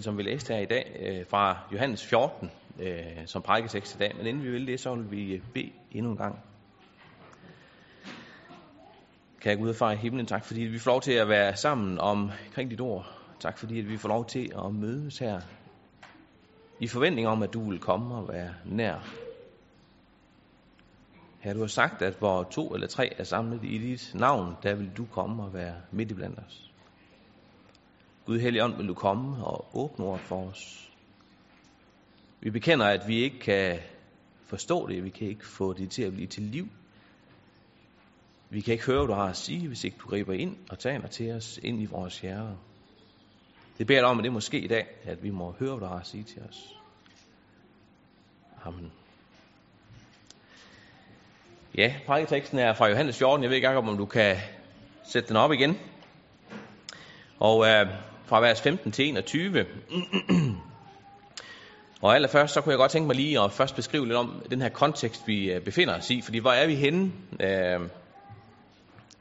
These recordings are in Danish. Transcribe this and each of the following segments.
som vi læste her i dag øh, fra Johannes 14 øh, som prædiketekst i dag. Men inden vi vil det, så vil vi øh, bede endnu en gang. Kan jeg gå ud og fare i himlen, tak fordi vi får lov til at være sammen omkring dit ord. Tak fordi at vi får lov til at mødes her i forventning om, at du vil komme og være nær. Her du har sagt, at hvor to eller tre er samlet i dit navn, der vil du komme og være midt i blandt os. Gud Helligånd, vil du komme og åbne ordet for os. Vi bekender, at vi ikke kan forstå det, vi kan ikke få det til at blive til liv. Vi kan ikke høre, hvad du har at sige, hvis ikke du griber ind og taler til os ind i vores hjerter. Det beder dig om, at det måske i dag, at vi må høre, hvad du har at sige til os. Amen. Ja, prædiketeksten er fra Johannes 14. Jeg ved ikke om du kan sætte den op igen. Og øh, fra vers 15 til 21. og allerførst, så kunne jeg godt tænke mig lige at først beskrive lidt om den her kontekst, vi øh, befinder os i. Fordi hvor er vi henne? Øh,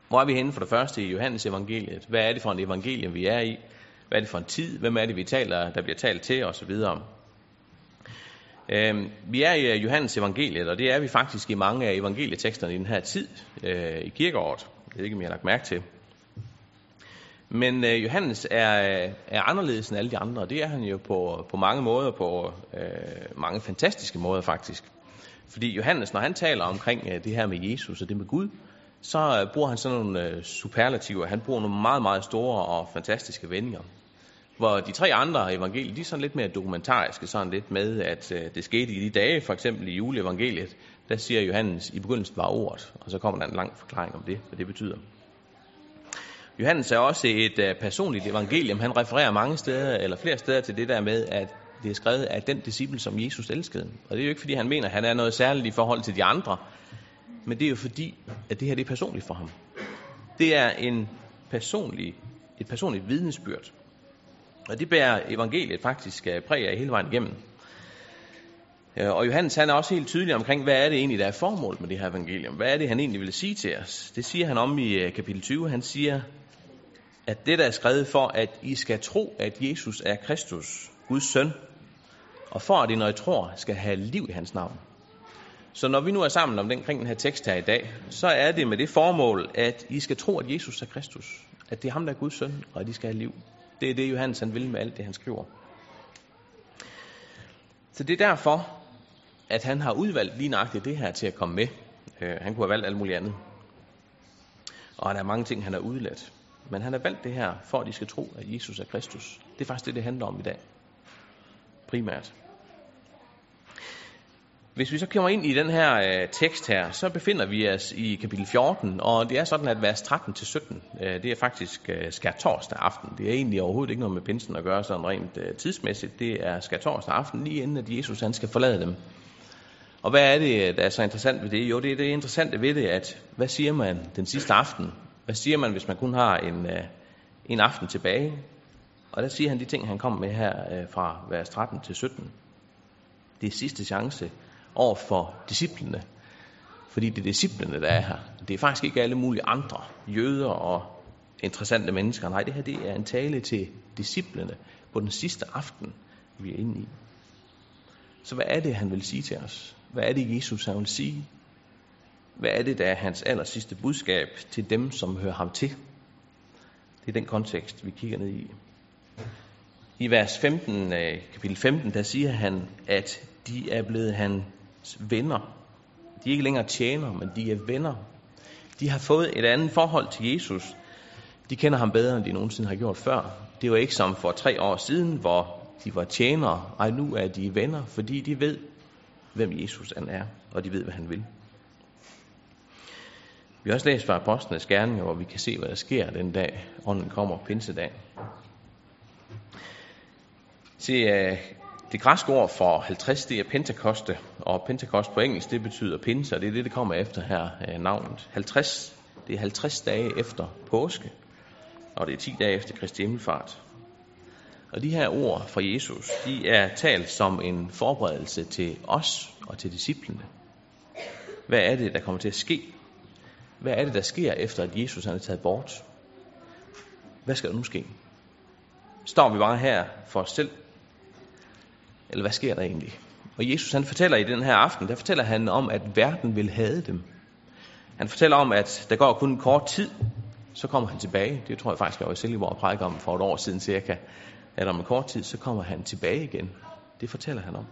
hvor er vi henne for det første i Johannes evangeliet? Hvad er det for en evangelium, vi er i? Hvad er det for en tid? Hvem er det, vi taler, der bliver talt til? Og så videre. Øh, vi er i øh, Johannes evangeliet, og det er vi faktisk i mange af evangelieteksterne i den her tid øh, i kirkeåret. Det er ikke, om jeg har lagt mærke til. Men øh, Johannes er, øh, er anderledes end alle de andre, og det er han jo på, på mange måder, på øh, mange fantastiske måder faktisk. Fordi Johannes, når han taler omkring øh, det her med Jesus og det med Gud, så øh, bruger han sådan nogle øh, superlativer. Han bruger nogle meget, meget store og fantastiske vendinger. Hvor de tre andre evangelier, de er sådan lidt mere dokumentariske, sådan lidt med, at øh, det skete i de dage, for eksempel i juleevangeliet, der siger Johannes, i begyndelsen var ordet, og så kommer der en lang forklaring om det, hvad det betyder. Johannes er også et uh, personligt evangelium. Han refererer mange steder, eller flere steder til det der med, at det er skrevet af den disciple, som Jesus elskede. Og det er jo ikke, fordi han mener, at han er noget særligt i forhold til de andre, men det er jo fordi, at det her det er personligt for ham. Det er en personlig, et personligt vidnesbyrd. Og det bærer evangeliet faktisk øh, præg af hele vejen igennem. Øh, og Johannes han er også helt tydelig omkring, hvad er det egentlig, der er formålet med det her evangelium? Hvad er det, han egentlig vil sige til os? Det siger han om i kapitel 20. Han siger, at det der er skrevet for, at I skal tro, at Jesus er Kristus, Guds søn, og for at I, når I tror, skal have liv i hans navn. Så når vi nu er sammen om den, kring den her tekst her i dag, så er det med det formål, at I skal tro, at Jesus er Kristus. At det er ham, der er Guds søn, og at I skal have liv. Det er det, Johannes han vil med alt det, han skriver. Så det er derfor, at han har udvalgt lige nøjagtigt det her til at komme med. Øh, han kunne have valgt alt muligt andet. Og der er mange ting, han har udladt. Men han har valgt det her, for at de skal tro, at Jesus er Kristus. Det er faktisk det, det handler om i dag. Primært. Hvis vi så kommer ind i den her øh, tekst her, så befinder vi os i kapitel 14, og det er sådan, at vers 13-17, øh, det er faktisk øh, skærtorsdag aften. Det er egentlig overhovedet ikke noget med pinsen at gøre sådan rent øh, tidsmæssigt. Det er skærtorsdag aften, lige inden at Jesus han skal forlade dem. Og hvad er det, øh, der er så interessant ved det? Jo, det er det interessante ved det, at hvad siger man den sidste aften, hvad siger man, hvis man kun har en, øh, en aften tilbage? Og der siger han de ting, han kom med her øh, fra vers 13 til 17. Det er sidste chance over for disciplene. Fordi det er disciplene, der er her. Det er faktisk ikke alle mulige andre jøder og interessante mennesker. Nej, det her det er en tale til disciplene på den sidste aften, vi er inde i. Så hvad er det, han vil sige til os? Hvad er det, Jesus han vil sige? Hvad er det, der er hans aller sidste budskab til dem, som hører ham til? Det er den kontekst, vi kigger ned i. I vers 15, øh, kapitel 15, der siger han, at de er blevet hans venner. De er ikke længere tjener, men de er venner. De har fået et andet forhold til Jesus. De kender ham bedre, end de nogensinde har gjort før. Det var ikke som for tre år siden, hvor de var tjenere. Ej, nu er de venner, fordi de ved, hvem Jesus han er, og de ved, hvad han vil. Vi har også læst fra Apostlenes Gerninger, hvor vi kan se, hvad der sker den dag, ånden kommer pinsedag. Se, øh, det græske ord for 50, det er Pentekoste, og Pentekost på engelsk, det betyder pinse, og det er det, det kommer efter her øh, navnet. 50, det er 50 dage efter påske, og det er 10 dage efter Kristi himmelfart. Og de her ord fra Jesus, de er talt som en forberedelse til os og til disciplene. Hvad er det, der kommer til at ske? Hvad er det, der sker efter, at Jesus han er taget bort? Hvad skal der nu ske? Står vi bare her for os selv? Eller hvad sker der egentlig? Og Jesus han fortæller i den her aften, der fortæller han om, at verden vil hade dem. Han fortæller om, at der går kun en kort tid, så kommer han tilbage. Det tror jeg faktisk, jeg var selv i vores prædik om for et år siden cirka. At om en kort tid, så kommer han tilbage igen. Det fortæller han om.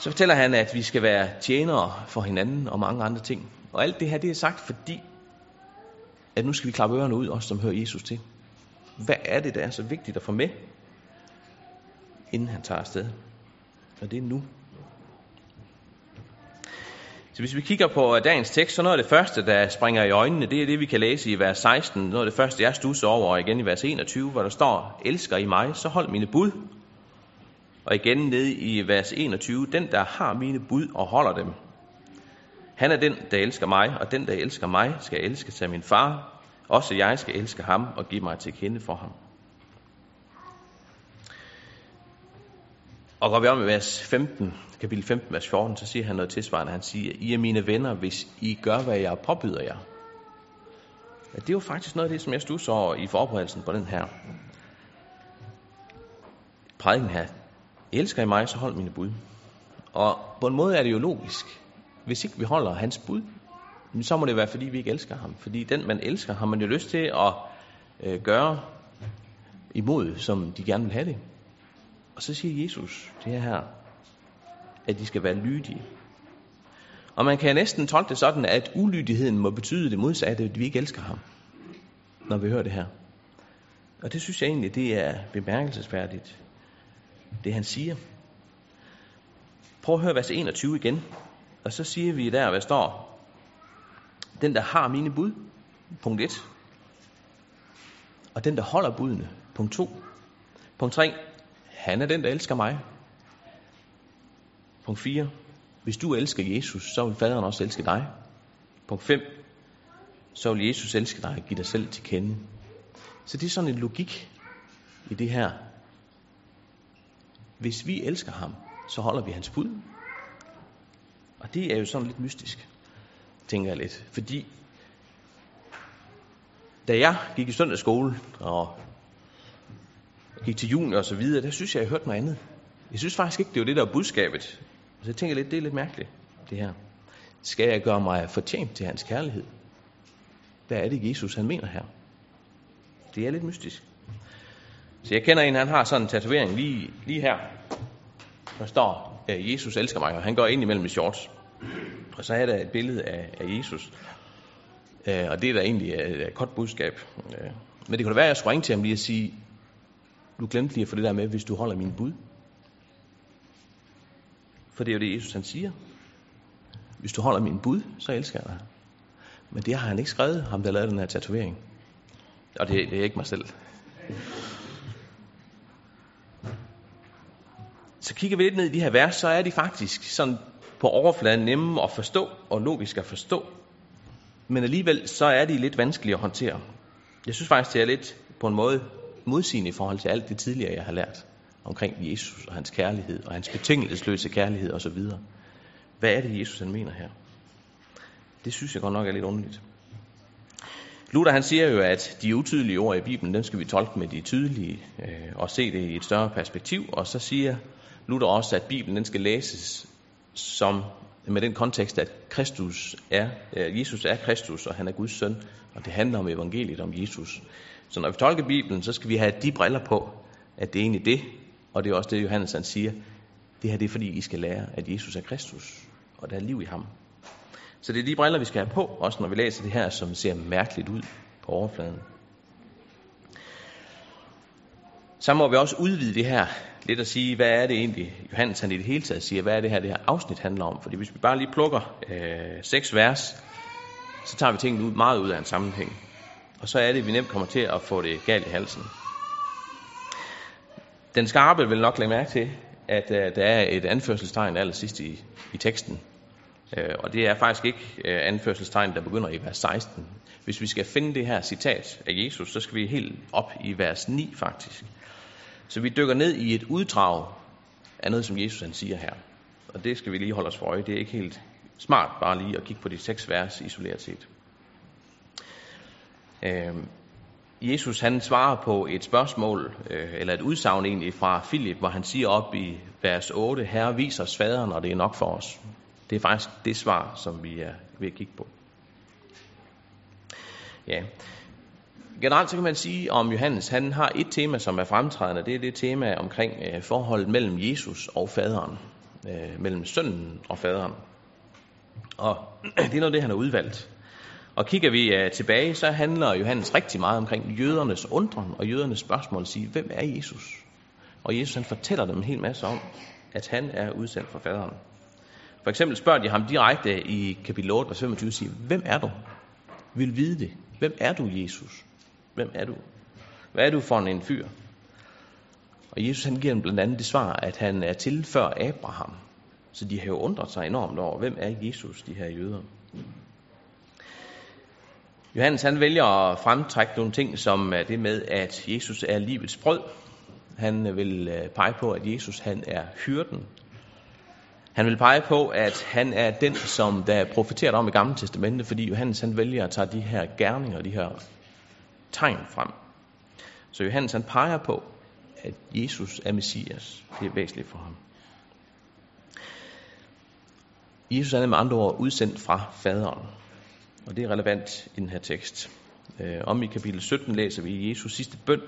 Så fortæller han, at vi skal være tjenere for hinanden og mange andre ting. Og alt det her, det er sagt, fordi at nu skal vi klappe ørerne ud, os som hører Jesus til. Hvad er det, der er så vigtigt at få med, inden han tager afsted? Og det er nu. Så hvis vi kigger på dagens tekst, så noget af det første, der springer i øjnene, det er det, vi kan læse i vers 16. Noget af det første, jeg stusser over, og igen i vers 21, hvor der står, elsker I mig, så hold mine bud. Og igen nede i vers 21, den, der har mine bud og holder dem. Han er den, der elsker mig, og den, der elsker mig, skal elske til min far. Også jeg skal elske ham og give mig til kende for ham. Og går vi om i vers 15, kapitel 15, vers 14, så siger han noget tilsvarende. Han siger, I er mine venner, hvis I gør, hvad jeg påbyder jer. Ja, det er jo faktisk noget af det, som jeg stusser over i forberedelsen på den her prædiken her. Elsker I mig, så hold mine bud. Og på en måde er det jo logisk. Hvis ikke vi holder hans bud, så må det være, fordi vi ikke elsker ham. Fordi den, man elsker, har man jo lyst til at øh, gøre imod, som de gerne vil have det. Og så siger Jesus det her, at de skal være lydige. Og man kan næsten tolke det sådan, at ulydigheden må betyde det modsatte, at vi ikke elsker ham, når vi hører det her. Og det synes jeg egentlig, det er bemærkelsesværdigt, det han siger. Prøv at høre vers 21 igen. Og så siger vi der, hvad står, den der har mine bud, punkt 1. Og den der holder budene, punkt 2. Punkt 3, han er den, der elsker mig. Punkt 4. Hvis du elsker Jesus, så vil faderen også elske dig. Punkt 5. Så vil Jesus elske dig og give dig selv til kende. Så det er sådan en logik i det her. Hvis vi elsker ham, så holder vi hans bud. Og det er jo sådan lidt mystisk, tænker jeg lidt. Fordi da jeg gik i søndagsskole og gik til junior og så videre, der synes jeg, jeg hørte noget andet. Jeg synes faktisk ikke, det var det, der var budskabet. Så jeg tænker lidt, det er lidt mærkeligt, det her. Skal jeg gøre mig fortjent til hans kærlighed? Hvad er det, Jesus han mener her? Det er lidt mystisk. Så jeg kender en, han har sådan en tatovering lige, lige her. Der står, Jesus elsker mig, og han går ind imellem i shorts. Og så er der et billede af, af Jesus. Øh, og det er da egentlig øh, et godt budskab. Øh, men det kunne da være, at jeg skulle ringe til ham lige og sige, du glemte lige at få det der med, hvis du holder min bud. For det er jo det, Jesus han siger. Hvis du holder min bud, så elsker jeg dig. Men det har han ikke skrevet, ham der lavede den her tatovering. Og det, det er ikke mig selv. Kigger vi lidt ned i de her vers, så er de faktisk sådan på overfladen nemme at forstå og logisk at forstå. Men alligevel så er de lidt vanskelige at håndtere. Jeg synes faktisk, det er lidt på en måde modsigende i forhold til alt det tidligere, jeg har lært omkring Jesus og hans kærlighed og hans betingelsesløse kærlighed osv. Hvad er det, Jesus han mener her? Det synes jeg godt nok er lidt underligt. Luther han siger jo, at de utydelige ord i Bibelen, dem skal vi tolke med de tydelige øh, og se det i et større perspektiv. Og så siger Luther også, at Bibelen den skal læses som med den kontekst, at Kristus er, Jesus er Kristus, og han er Guds søn, og det handler om evangeliet om Jesus. Så når vi tolker Bibelen, så skal vi have de briller på, at det er egentlig det, og det er også det, Johannes han siger, det her det er fordi, I skal lære, at Jesus er Kristus, og der er liv i ham. Så det er de briller, vi skal have på, også når vi læser det her, som ser mærkeligt ud på overfladen. Så må vi også udvide det her lidt at sige, hvad er det egentlig, Johannes han i det hele taget siger, hvad er det her, det her afsnit handler om. Fordi hvis vi bare lige plukker øh, seks vers, så tager vi tingene ud, meget ud af en sammenhæng. Og så er det, at vi nemt kommer til at få det galt i halsen. Den skarpe vil nok lægge mærke til, at øh, der er et anførselstegn allersidst i, i teksten. Øh, og det er faktisk ikke øh, anførselstegn, der begynder i vers 16. Hvis vi skal finde det her citat af Jesus, så skal vi helt op i vers 9 faktisk. Så vi dykker ned i et uddrag af noget, som Jesus han siger her. Og det skal vi lige holde os for øje. Det er ikke helt smart bare lige at kigge på de seks vers isoleret set. Øh, Jesus han svarer på et spørgsmål, øh, eller et udsagn egentlig fra Filip, hvor han siger op i vers 8, Herre, vis os faderen, og det er nok for os. Det er faktisk det svar, som vi er ved at kigge på. Ja. Generelt så kan man sige om Johannes, han har et tema, som er fremtrædende. Det er det tema omkring øh, forholdet mellem Jesus og faderen. Øh, mellem sønnen og faderen. Og det er noget det, han har udvalgt. Og kigger vi øh, tilbage, så handler Johannes rigtig meget omkring jødernes undren og jødernes spørgsmål. Sige, hvem er Jesus? Og Jesus han fortæller dem en hel masse om, at han er udsendt fra faderen. For eksempel spørger de ham direkte i kapitel 8, vers 25, siger, hvem er du? Vil vide det. Hvem er du, Jesus? Hvem er du? Hvad er du for en fyr? Og Jesus han giver dem blandt andet det svar, at han er til før Abraham. Så de har jo undret sig enormt over, hvem er Jesus, de her jøder? Johannes han vælger at fremtrække nogle ting, som er det med, at Jesus er livets brød. Han vil øh, pege på, at Jesus han er hyrden. Han vil pege på, at han er den, som der er profeteret om i Gamle Testamentet, fordi Johannes han vælger at tage de her gerninger, de her tegn frem. Så Johannes han peger på, at Jesus er Messias. Det er væsentligt for ham. Jesus er med andre ord udsendt fra faderen. Og det er relevant i den her tekst. Øh, om i kapitel 17 læser vi Jesus sidste bøn,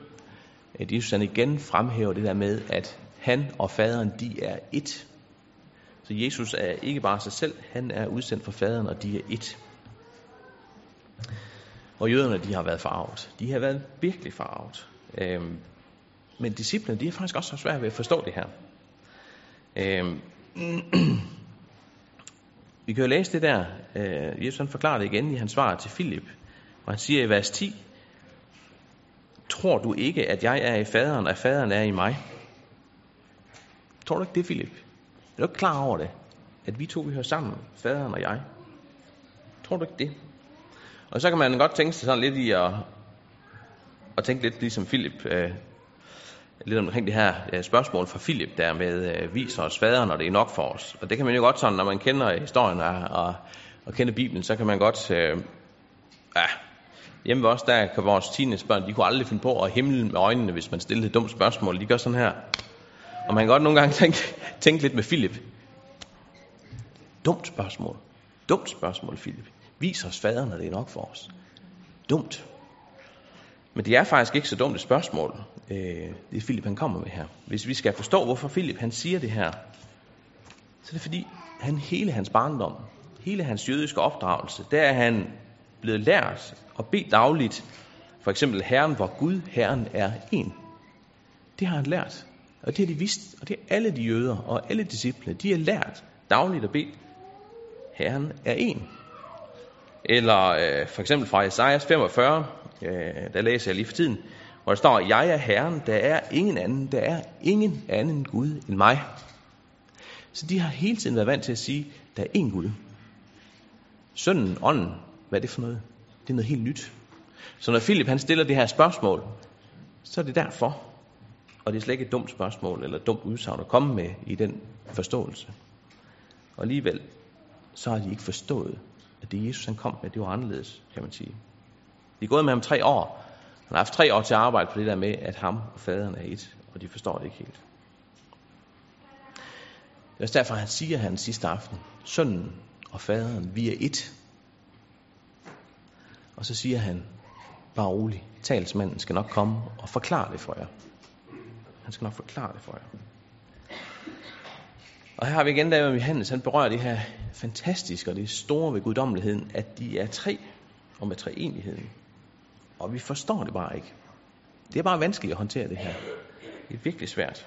at Jesus han igen fremhæver det der med, at han og faderen, de er ét. Så Jesus er ikke bare sig selv, han er udsendt fra faderen, og de er ét. Og jøderne, de har været farvet. De har været virkelig farvet. Øhm, men disciplene, de er faktisk også svært ved at forstå det her. Øhm, vi kan jo læse det der. Øh, Jesus han forklarer det igen i hans svar til Filip, Og han siger i vers 10, Tror du ikke, at jeg er i faderen, og at faderen er i mig? Tror du ikke det, Filip? Er du ikke klar over det? At vi to, vi hører sammen, faderen og jeg. Tror du ikke det? Og så kan man godt tænke sig sådan lidt i at, at tænke lidt ligesom Philip, øh, lidt omkring det her øh, spørgsmål fra Philip, der med øh, viser os faderen, når det er nok for os. Og det kan man jo godt sådan, når man kender historien og, og, og kender Bibelen, så kan man godt, øh, ja, hjemme ved os, der kan vores teenagebørn, de kunne aldrig finde på at himle med øjnene, hvis man stillede et dumt spørgsmål. De gør sådan her. Og man kan godt nogle gange tænke, tænke lidt med Philip. Dumt spørgsmål. Dumt spørgsmål, Philip. Vis os faderen, når det er nok for os. Dumt. Men det er faktisk ikke så dumt et spørgsmål, øh, det Philip han kommer med her. Hvis vi skal forstå, hvorfor Philip han siger det her, så er det fordi, han hele hans barndom, hele hans jødiske opdragelse, der er han blevet lært og bedt dagligt, for eksempel Herren, hvor Gud, Herren er en. Det har han lært, og det har de vidst, og det er alle de jøder og alle disciple, de har lært dagligt at bede, Herren er en. Eller øh, for eksempel fra Esajas 45, øh, der læser jeg lige for tiden, hvor der står, Jeg er Herren, der er ingen anden, der er ingen anden Gud end mig. Så de har hele tiden været vant til at sige, der er én Gud. Sønnen, ånden, hvad er det for noget? Det er noget helt nyt. Så når Philip han stiller det her spørgsmål, så er det derfor. Og det er slet ikke et dumt spørgsmål eller et dumt udsagn at komme med i den forståelse. Og alligevel, så har de ikke forstået, at det Jesus han kom med, det var anderledes, kan man sige. De er gået med ham tre år. Han har haft tre år til at arbejde på det der med, at ham og faderen er et, og de forstår det ikke helt. Det er også derfor, han siger han sidste aften, sønnen og faderen, vi er et. Og så siger han, bare rolig, talsmanden skal nok komme og forklare det for jer. Han skal nok forklare det for jer. Og her har vi igen David Johannes, han berører det her fantastiske og det store ved guddommeligheden, at de er tre, og med treenigheden. Og vi forstår det bare ikke. Det er bare vanskeligt at håndtere det her. Det er virkelig svært.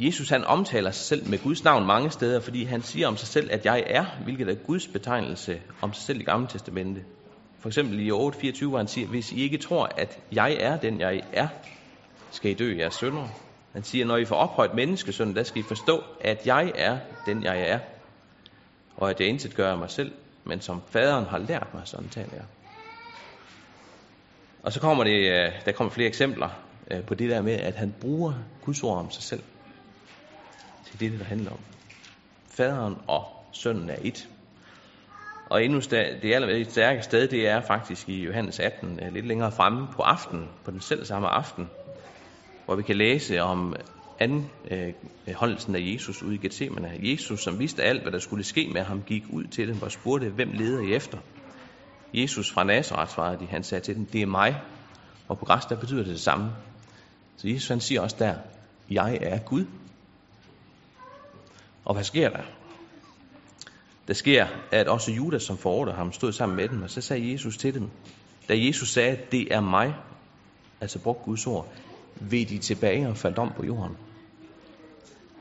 Jesus han omtaler sig selv med Guds navn mange steder, fordi han siger om sig selv, at jeg er, hvilket er Guds betegnelse om sig selv i Gamle Testamente. For eksempel i 8.24, hvor han siger, hvis I ikke tror, at jeg er den, jeg er, skal I dø jeres sønder. Han siger, når I får ophøjt menneskesønnen, der skal I forstå, at jeg er den, jeg er. Og at jeg intet gør af mig selv, men som faderen har lært mig, sådan taler jeg. Og så kommer det, øh, der kommer flere eksempler øh, på det der med, at han bruger Guds ord om sig selv. Det er det, der handler om. Faderen og sønnen er et. Og endnu det aller stærke sted, det er faktisk i Johannes 18, øh, lidt længere fremme på aftenen, på den selv samme aften, hvor vi kan læse om anden holdelsen af Jesus ude i Gethsemane. Jesus, som vidste alt, hvad der skulle ske med ham, gik ud til dem og spurgte, hvem leder I efter? Jesus fra Nazareth svarede de. Han sagde til dem, det er mig. Og på græs, der betyder det det samme. Så Jesus han siger også der, jeg er Gud. Og hvad sker der? Der sker, at også Judas, som forordede ham, stod sammen med dem, og så sagde Jesus til dem, da Jesus sagde, det er mig, altså brugt Guds ord, ved de tilbage og faldt om på jorden.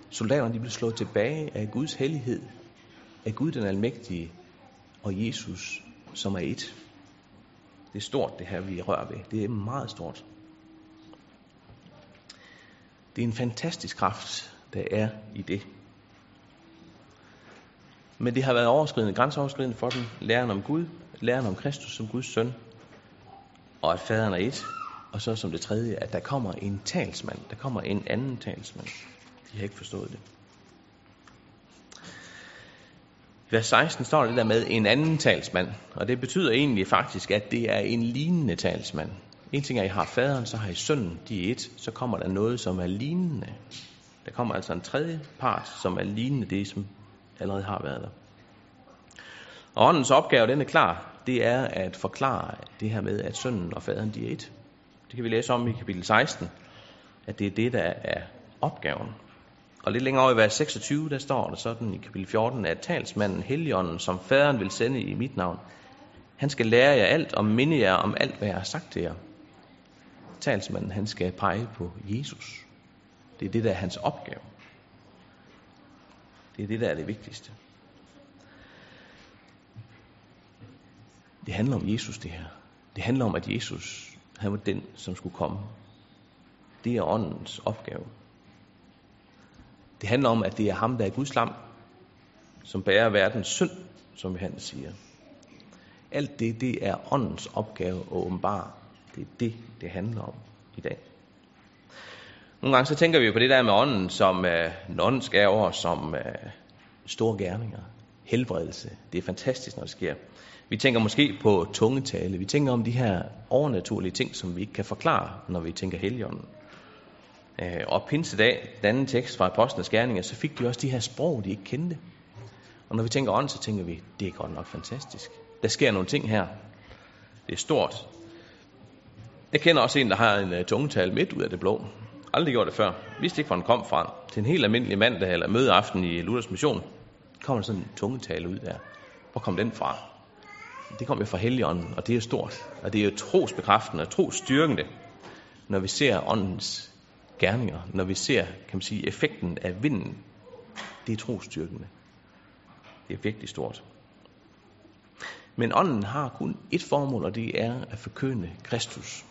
Soldaterne de blev slået tilbage af Guds hellighed, af Gud den almægtige og Jesus, som er et. Det er stort, det her, vi rører ved. Det er meget stort. Det er en fantastisk kraft, der er i det. Men det har været overskridende, grænseoverskridende for dem. Læren om Gud, læren om Kristus som Guds søn, og at faderen er et. Og så som det tredje, at der kommer en talsmand. Der kommer en anden talsmand. De har ikke forstået det. I vers 16 står det der med en anden talsmand, og det betyder egentlig faktisk, at det er en lignende talsmand. En ting er, at I har faderen, så har I sønnen, de er et, så kommer der noget, som er lignende. Der kommer altså en tredje part, som er lignende det, som allerede har været der. Og åndens opgave, den er klar, det er at forklare det her med, at sønnen og faderen, de er et. Det kan vi læse om i kapitel 16, at det er det, der er opgaven. Og lidt længere over i vers 26, der står der sådan i kapitel 14, at talsmanden Helligånden, som faderen vil sende i mit navn, han skal lære jer alt og minde jer om alt, hvad jeg har sagt til jer. Talsmanden, han skal pege på Jesus. Det er det, der er hans opgave. Det er det, der er det vigtigste. Det handler om Jesus, det her. Det handler om, at Jesus, han var den, som skulle komme. Det er åndens opgave. Det handler om, at det er ham, der er Guds lam, som bærer verdens synd, som han siger. Alt det, det er åndens opgave at åbenbare. Det er det, det handler om i dag. Nogle gange så tænker vi jo på det der med ånden som øh, åndens gaver, som øh, store gerninger, helbredelse. Det er fantastisk, når det sker. Vi tænker måske på tungetale. Vi tænker om de her overnaturlige ting, som vi ikke kan forklare, når vi tænker heligånden. Øh, og pinsedag, den anden tekst fra Apostlenes Gerninger, så fik de også de her sprog, de ikke kendte. Og når vi tænker ånd, så tænker vi, det er godt nok fantastisk. Der sker nogle ting her. Det er stort. Jeg kender også en, der har en uh, tungetal midt ud af det blå. Aldrig gjort det før. Vidste ikke, hvor den kom fra. Til en helt almindelig mandag eller mødeaften i Luthers Mission, kommer der sådan en tungetale ud der. Hvor kom den fra? Det kom jo fra Helligånden, og det er stort. Og det er jo trosbekræftende og trosstyrkende, når vi ser åndens gerninger, når vi ser, kan man sige, effekten af vinden. Det er trosstyrkende. Det er virkelig stort. Men ånden har kun et formål, og det er at forkynde Kristus.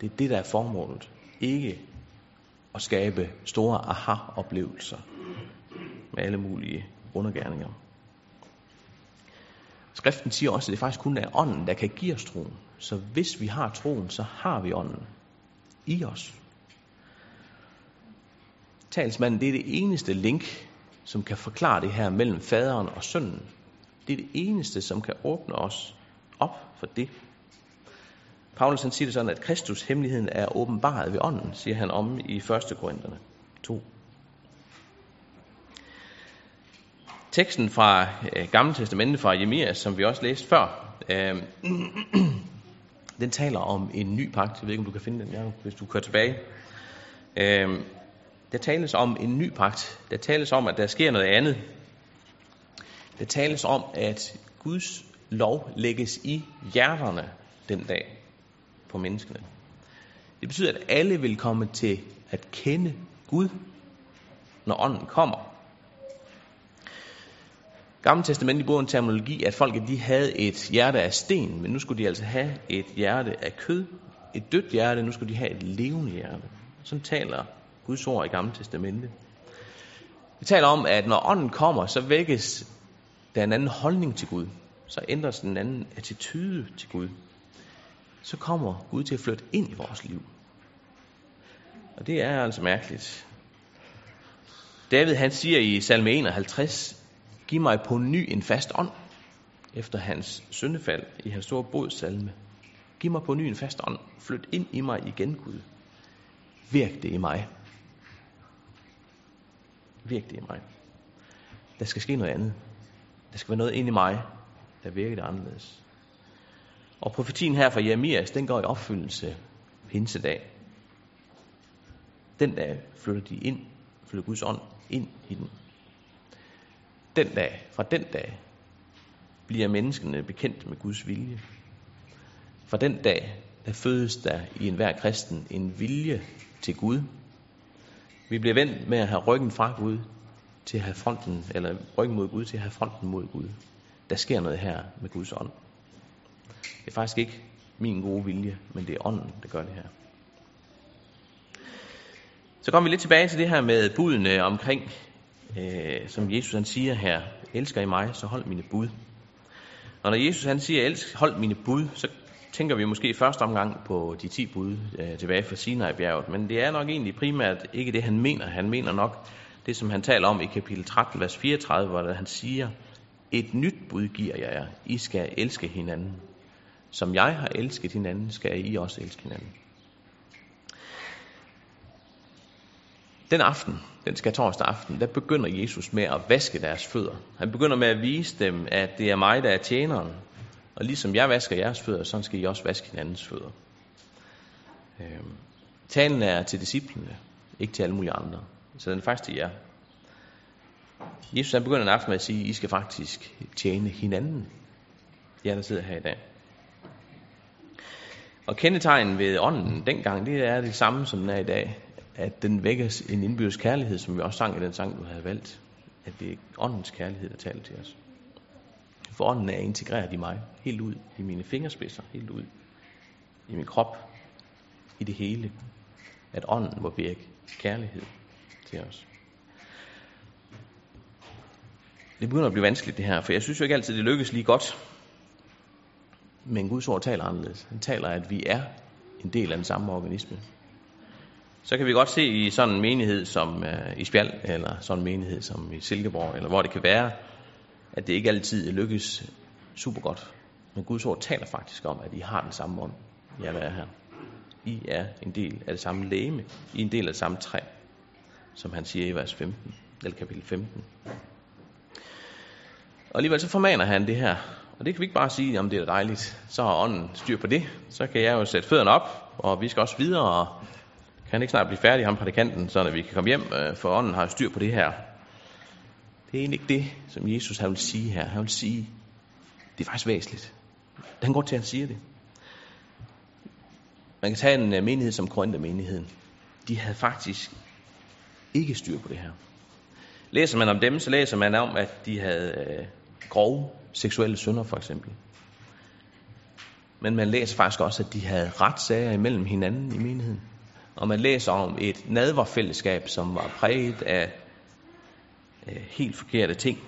Det er det, der er formålet. Ikke at skabe store aha-oplevelser med alle mulige undergærninger. Skriften siger også, at det faktisk kun er ånden, der kan give os troen. Så hvis vi har troen, så har vi ånden i os. Talsmanden, det er det eneste link, som kan forklare det her mellem faderen og sønnen. Det er det eneste, som kan åbne os op for det. Paulus han siger det sådan, at Kristus hemmeligheden er åbenbaret ved ånden, siger han om i 1. Korinterne 2. Teksten fra øh, Gamle Testamentet fra Jeremias, som vi også læste før, øh, den taler om en ny pagt. Jeg ved ikke, om du kan finde den, ja, hvis du kører tilbage. Øh, der tales om en ny pagt. Der tales om, at der sker noget andet. Der tales om, at Guds lov lægges i hjerterne den dag på menneskene. Det betyder, at alle vil komme til at kende Gud, når ånden kommer. Gamle testament bruger en terminologi, at folk de havde et hjerte af sten, men nu skulle de altså have et hjerte af kød. Et dødt hjerte, nu skulle de have et levende hjerte. Sådan taler Guds ord i Gamle Testamente. Vi taler om, at når ånden kommer, så vækkes der en anden holdning til Gud. Så ændres den anden attitude til Gud. Så kommer Gud til at flytte ind i vores liv. Og det er altså mærkeligt. David han siger i salme 51, giv mig på ny en fast ånd. efter hans syndefald i hans store bodsalme. Giv mig på ny en fast ånd. Flyt ind i mig igen, Gud. Virk det i mig. Virk det i mig. Der skal ske noget andet. Der skal være noget ind i mig, der virker det anderledes. Og profetien her fra Jeremias, den går i opfyldelse pinsedag. Den dag flytter de ind, flytter Guds ånd ind i den. Den dag, fra den dag, bliver menneskene bekendt med Guds vilje. Fra den dag, der fødes der i enhver kristen en vilje til Gud. Vi bliver vendt med at have ryggen fra Gud til at have fronten, eller ryggen mod Gud til at have fronten mod Gud. Der sker noget her med Guds ånd. Det er faktisk ikke min gode vilje, men det er ånden, der gør det her. Så kommer vi lidt tilbage til det her med budene omkring, øh, som Jesus han siger her, elsker I mig, så hold mine bud. Og når Jesus han siger, elsk, hold mine bud, så tænker vi måske i første omgang på de 10 bud øh, tilbage fra Sinai-bjerget. Men det er nok egentlig primært ikke det, han mener. Han mener nok det, som han taler om i kapitel 13, vers 34, hvor han siger, et nyt bud giver jeg jer. I skal elske hinanden. Som jeg har elsket hinanden, skal I også elske hinanden. Den aften, den skal torsdag aften, der begynder Jesus med at vaske deres fødder. Han begynder med at vise dem, at det er mig, der er tjeneren. Og ligesom jeg vasker jeres fødder, så skal I også vaske hinandens fødder. Øhm, talen er til disciplene, ikke til alle mulige andre. Så den er faktisk til jer. Jesus han begynder en aften med at sige, at I skal faktisk tjene hinanden. Jer, der sidder her i dag. Og kendetegnen ved ånden dengang, det er det samme, som den er i dag. At den vækker en indbyrdes kærlighed, som vi også sang i den sang, du havde valgt. At det er åndens kærlighed, der taler til os. For ånden er integreret i mig, helt ud i mine fingerspidser, helt ud i min krop, i det hele. At ånden må virke kærlighed til os. Det begynder at blive vanskeligt det her, for jeg synes jo ikke altid, det lykkes lige godt. Men Guds ord taler anderledes. Han taler, at vi er en del af den samme organisme. Så kan vi godt se i sådan en menighed som øh, i Spjald, eller sådan en menighed som i Silkeborg, eller hvor det kan være, at det ikke altid lykkes super godt. Men Guds ord taler faktisk om, at I har den samme ånd, I er her. I er en del af det samme læme. I er en del af det samme træ, som han siger i vers 15, eller kapitel 15. Og alligevel så formaner han det her. Og det kan vi ikke bare sige, om det er dejligt, så har ånden styr på det. Så kan jeg jo sætte fødderne op, og vi skal også videre, og kan ikke snart blive færdig, ham prædikanten, så vi kan komme hjem, øh, for ånden har styr på det her. Det er egentlig ikke det, som Jesus har vil sige her. Han vil sige, det er faktisk væsentligt. Han går til, at han siger det. Man kan tage en øh, menighed som Korinther-menigheden. De havde faktisk ikke styr på det her. Læser man om dem, så læser man om, at de havde øh, grove seksuelle synder, for eksempel. Men man læser faktisk også, at de havde retssager imellem hinanden i menigheden. Og man læser om et nadverfællesskab, som var præget af øh, helt forkerte ting.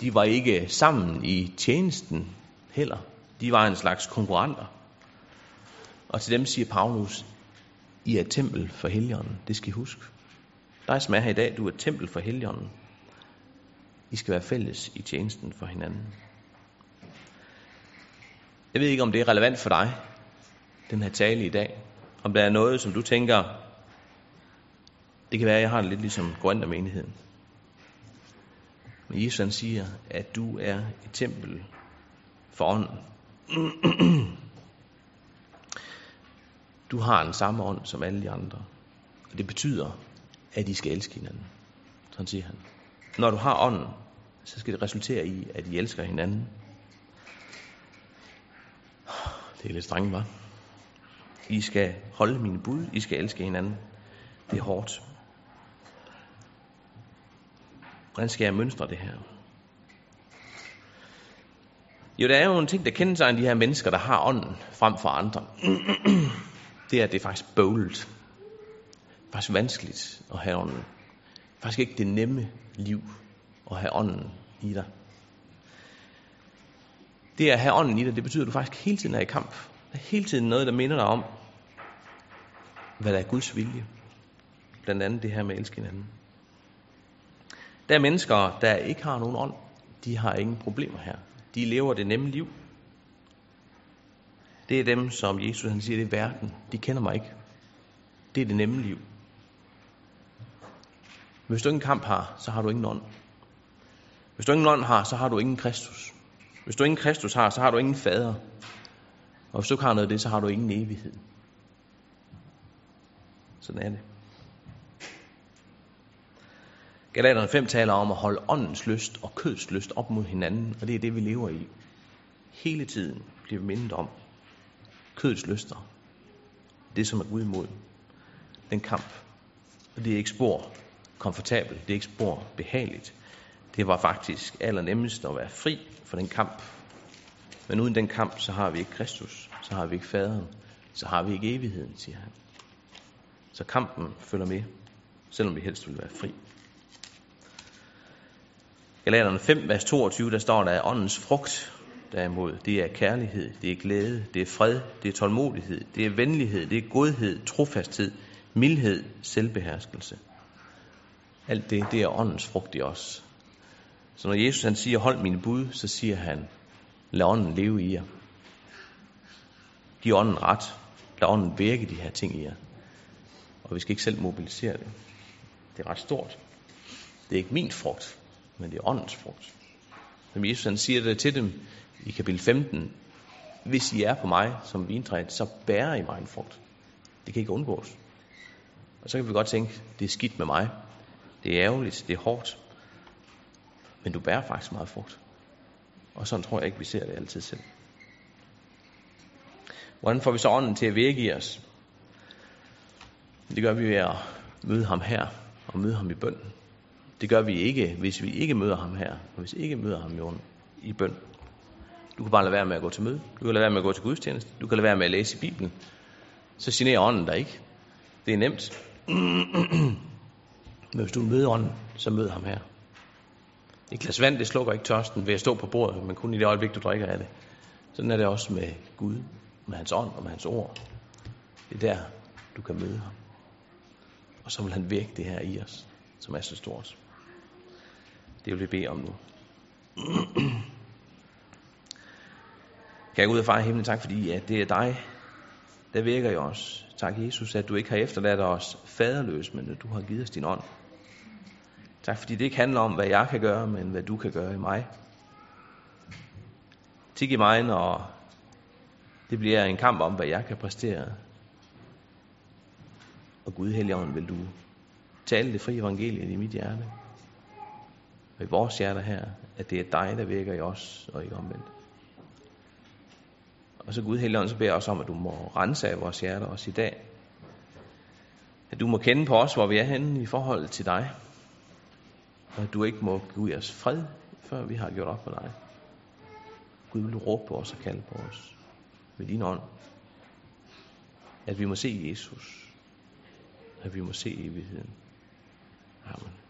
De var ikke sammen i tjenesten heller. De var en slags konkurrenter. Og til dem siger Paulus, I er et tempel for helligånden. Det skal I huske. Dig som er her i dag, du er et tempel for helligånden. I skal være fælles i tjenesten for hinanden. Jeg ved ikke, om det er relevant for dig, den her tale i dag. Om der er noget, som du tænker, det kan være, at jeg har det lidt ligesom menigheden. Men Jesus han siger, at du er et tempel for ånden. Du har en samme ånd som alle de andre. Og det betyder, at I skal elske hinanden. Sådan siger han. Når du har ånden, så skal det resultere i, at I elsker hinanden. Det er lidt strengt, var. I skal holde mine bud, I skal elske hinanden. Det er hårdt. Hvordan skal jeg mønstre det her? Jo, der er jo en ting, der kendetegner de her mennesker, der har ånden frem for andre. det er, at det er faktisk bøvlet. Faktisk vanskeligt at have ånden. Faktisk ikke det nemme liv at have ånden i dig. Det at have ånden i dig, det betyder, at du faktisk hele tiden er i kamp. Der er hele tiden noget, der minder dig om, hvad der er Guds vilje. Blandt andet det her med at elske hinanden. Der er mennesker, der ikke har nogen ånd. De har ingen problemer her. de lever det nemme liv. Det er dem, som Jesus han siger, det er verden. De kender mig ikke. Det er det nemme liv. Hvis du ingen kamp har, så har du ingen ånd. Hvis du ingen ånd har, så har du ingen Kristus. Hvis du ingen Kristus har, så har du ingen fader. Og hvis du ikke har noget af det, så har du ingen evighed. Sådan er det. Galaterne 5 taler om at holde åndens lyst og kødets lyst op mod hinanden, og det er det, vi lever i. Hele tiden bliver vi mindet om kødets lyster. Det, som er Gud imod. Den kamp. Og det er ikke spor komfortabelt. Det er ikke spor behageligt. Det var faktisk allernemmest at være fri for den kamp. Men uden den kamp, så har vi ikke Kristus. Så har vi ikke faderen. Så har vi ikke evigheden, siger han. Så kampen følger med, selvom vi helst vil være fri. Galaterne 5, vers 22, der står der, at åndens frugt derimod, det er kærlighed, det er glæde, det er fred, det er tålmodighed, det er venlighed, det er godhed, trofasthed, mildhed, selvbeherskelse. Alt det, det er åndens frugt i os. Så når Jesus han siger, hold mine bud, så siger han, lad ånden leve i jer. Giv ånden ret. Lad ånden virke de her ting i jer. Og vi skal ikke selv mobilisere det. Det er ret stort. Det er ikke min frugt, men det er åndens frugt. Som Jesus han siger det til dem i kapitel 15. Hvis I er på mig som vintræet, så bærer I mig en frugt. Det kan ikke undgås. Og så kan vi godt tænke, det er skidt med mig. Det er ærgerligt, det er hårdt. Men du bærer faktisk meget frugt. Og sådan tror jeg ikke, vi ser det altid selv. Hvordan får vi så ånden til at virke i os? Det gør vi ved at møde ham her og møde ham i bøn. Det gør vi ikke, hvis vi ikke møder ham her, og hvis vi ikke møder ham i bøn. Du kan bare lade være med at gå til møde. Du kan lade være med at gå til gudstjeneste. Du kan lade være med at læse i Bibelen. Så generer ånden dig ikke. Det er nemt. Men hvis du møder ånden, så mød ham her. Et glas vand, det slukker ikke tørsten ved at stå på bordet, men kun i det øjeblik, du drikker af det. Sådan er det også med Gud, med hans ånd og med hans ord. Det er der, du kan møde ham. Og så vil han vække det her i os, som er så stort. Det vil vi bede om nu. Kan jeg gå ud og far i himlen, tak fordi at det er dig, der virker i os. Tak Jesus, at du ikke har efterladt os faderløs, men at du har givet os din ånd. Tak fordi det ikke handler om, hvad jeg kan gøre, men hvad du kan gøre i mig. Tik i mig, når det bliver en kamp om, hvad jeg kan præstere. Og Gud Helligånd, vil du tale det frie evangeliet i mit hjerte. Og i vores hjerter her, at det er dig, der virker i os, og ikke omvendt. Og så Gud Helligånd, så beder jeg også om, at du må rense af vores hjerter også i dag. At du må kende på os, hvor vi er henne i forhold til dig. Og at du ikke må give os fred, før vi har gjort op med dig. Gud vil du råbe på os og kalde på os med din ånd. At vi må se Jesus. At vi må se evigheden. Amen.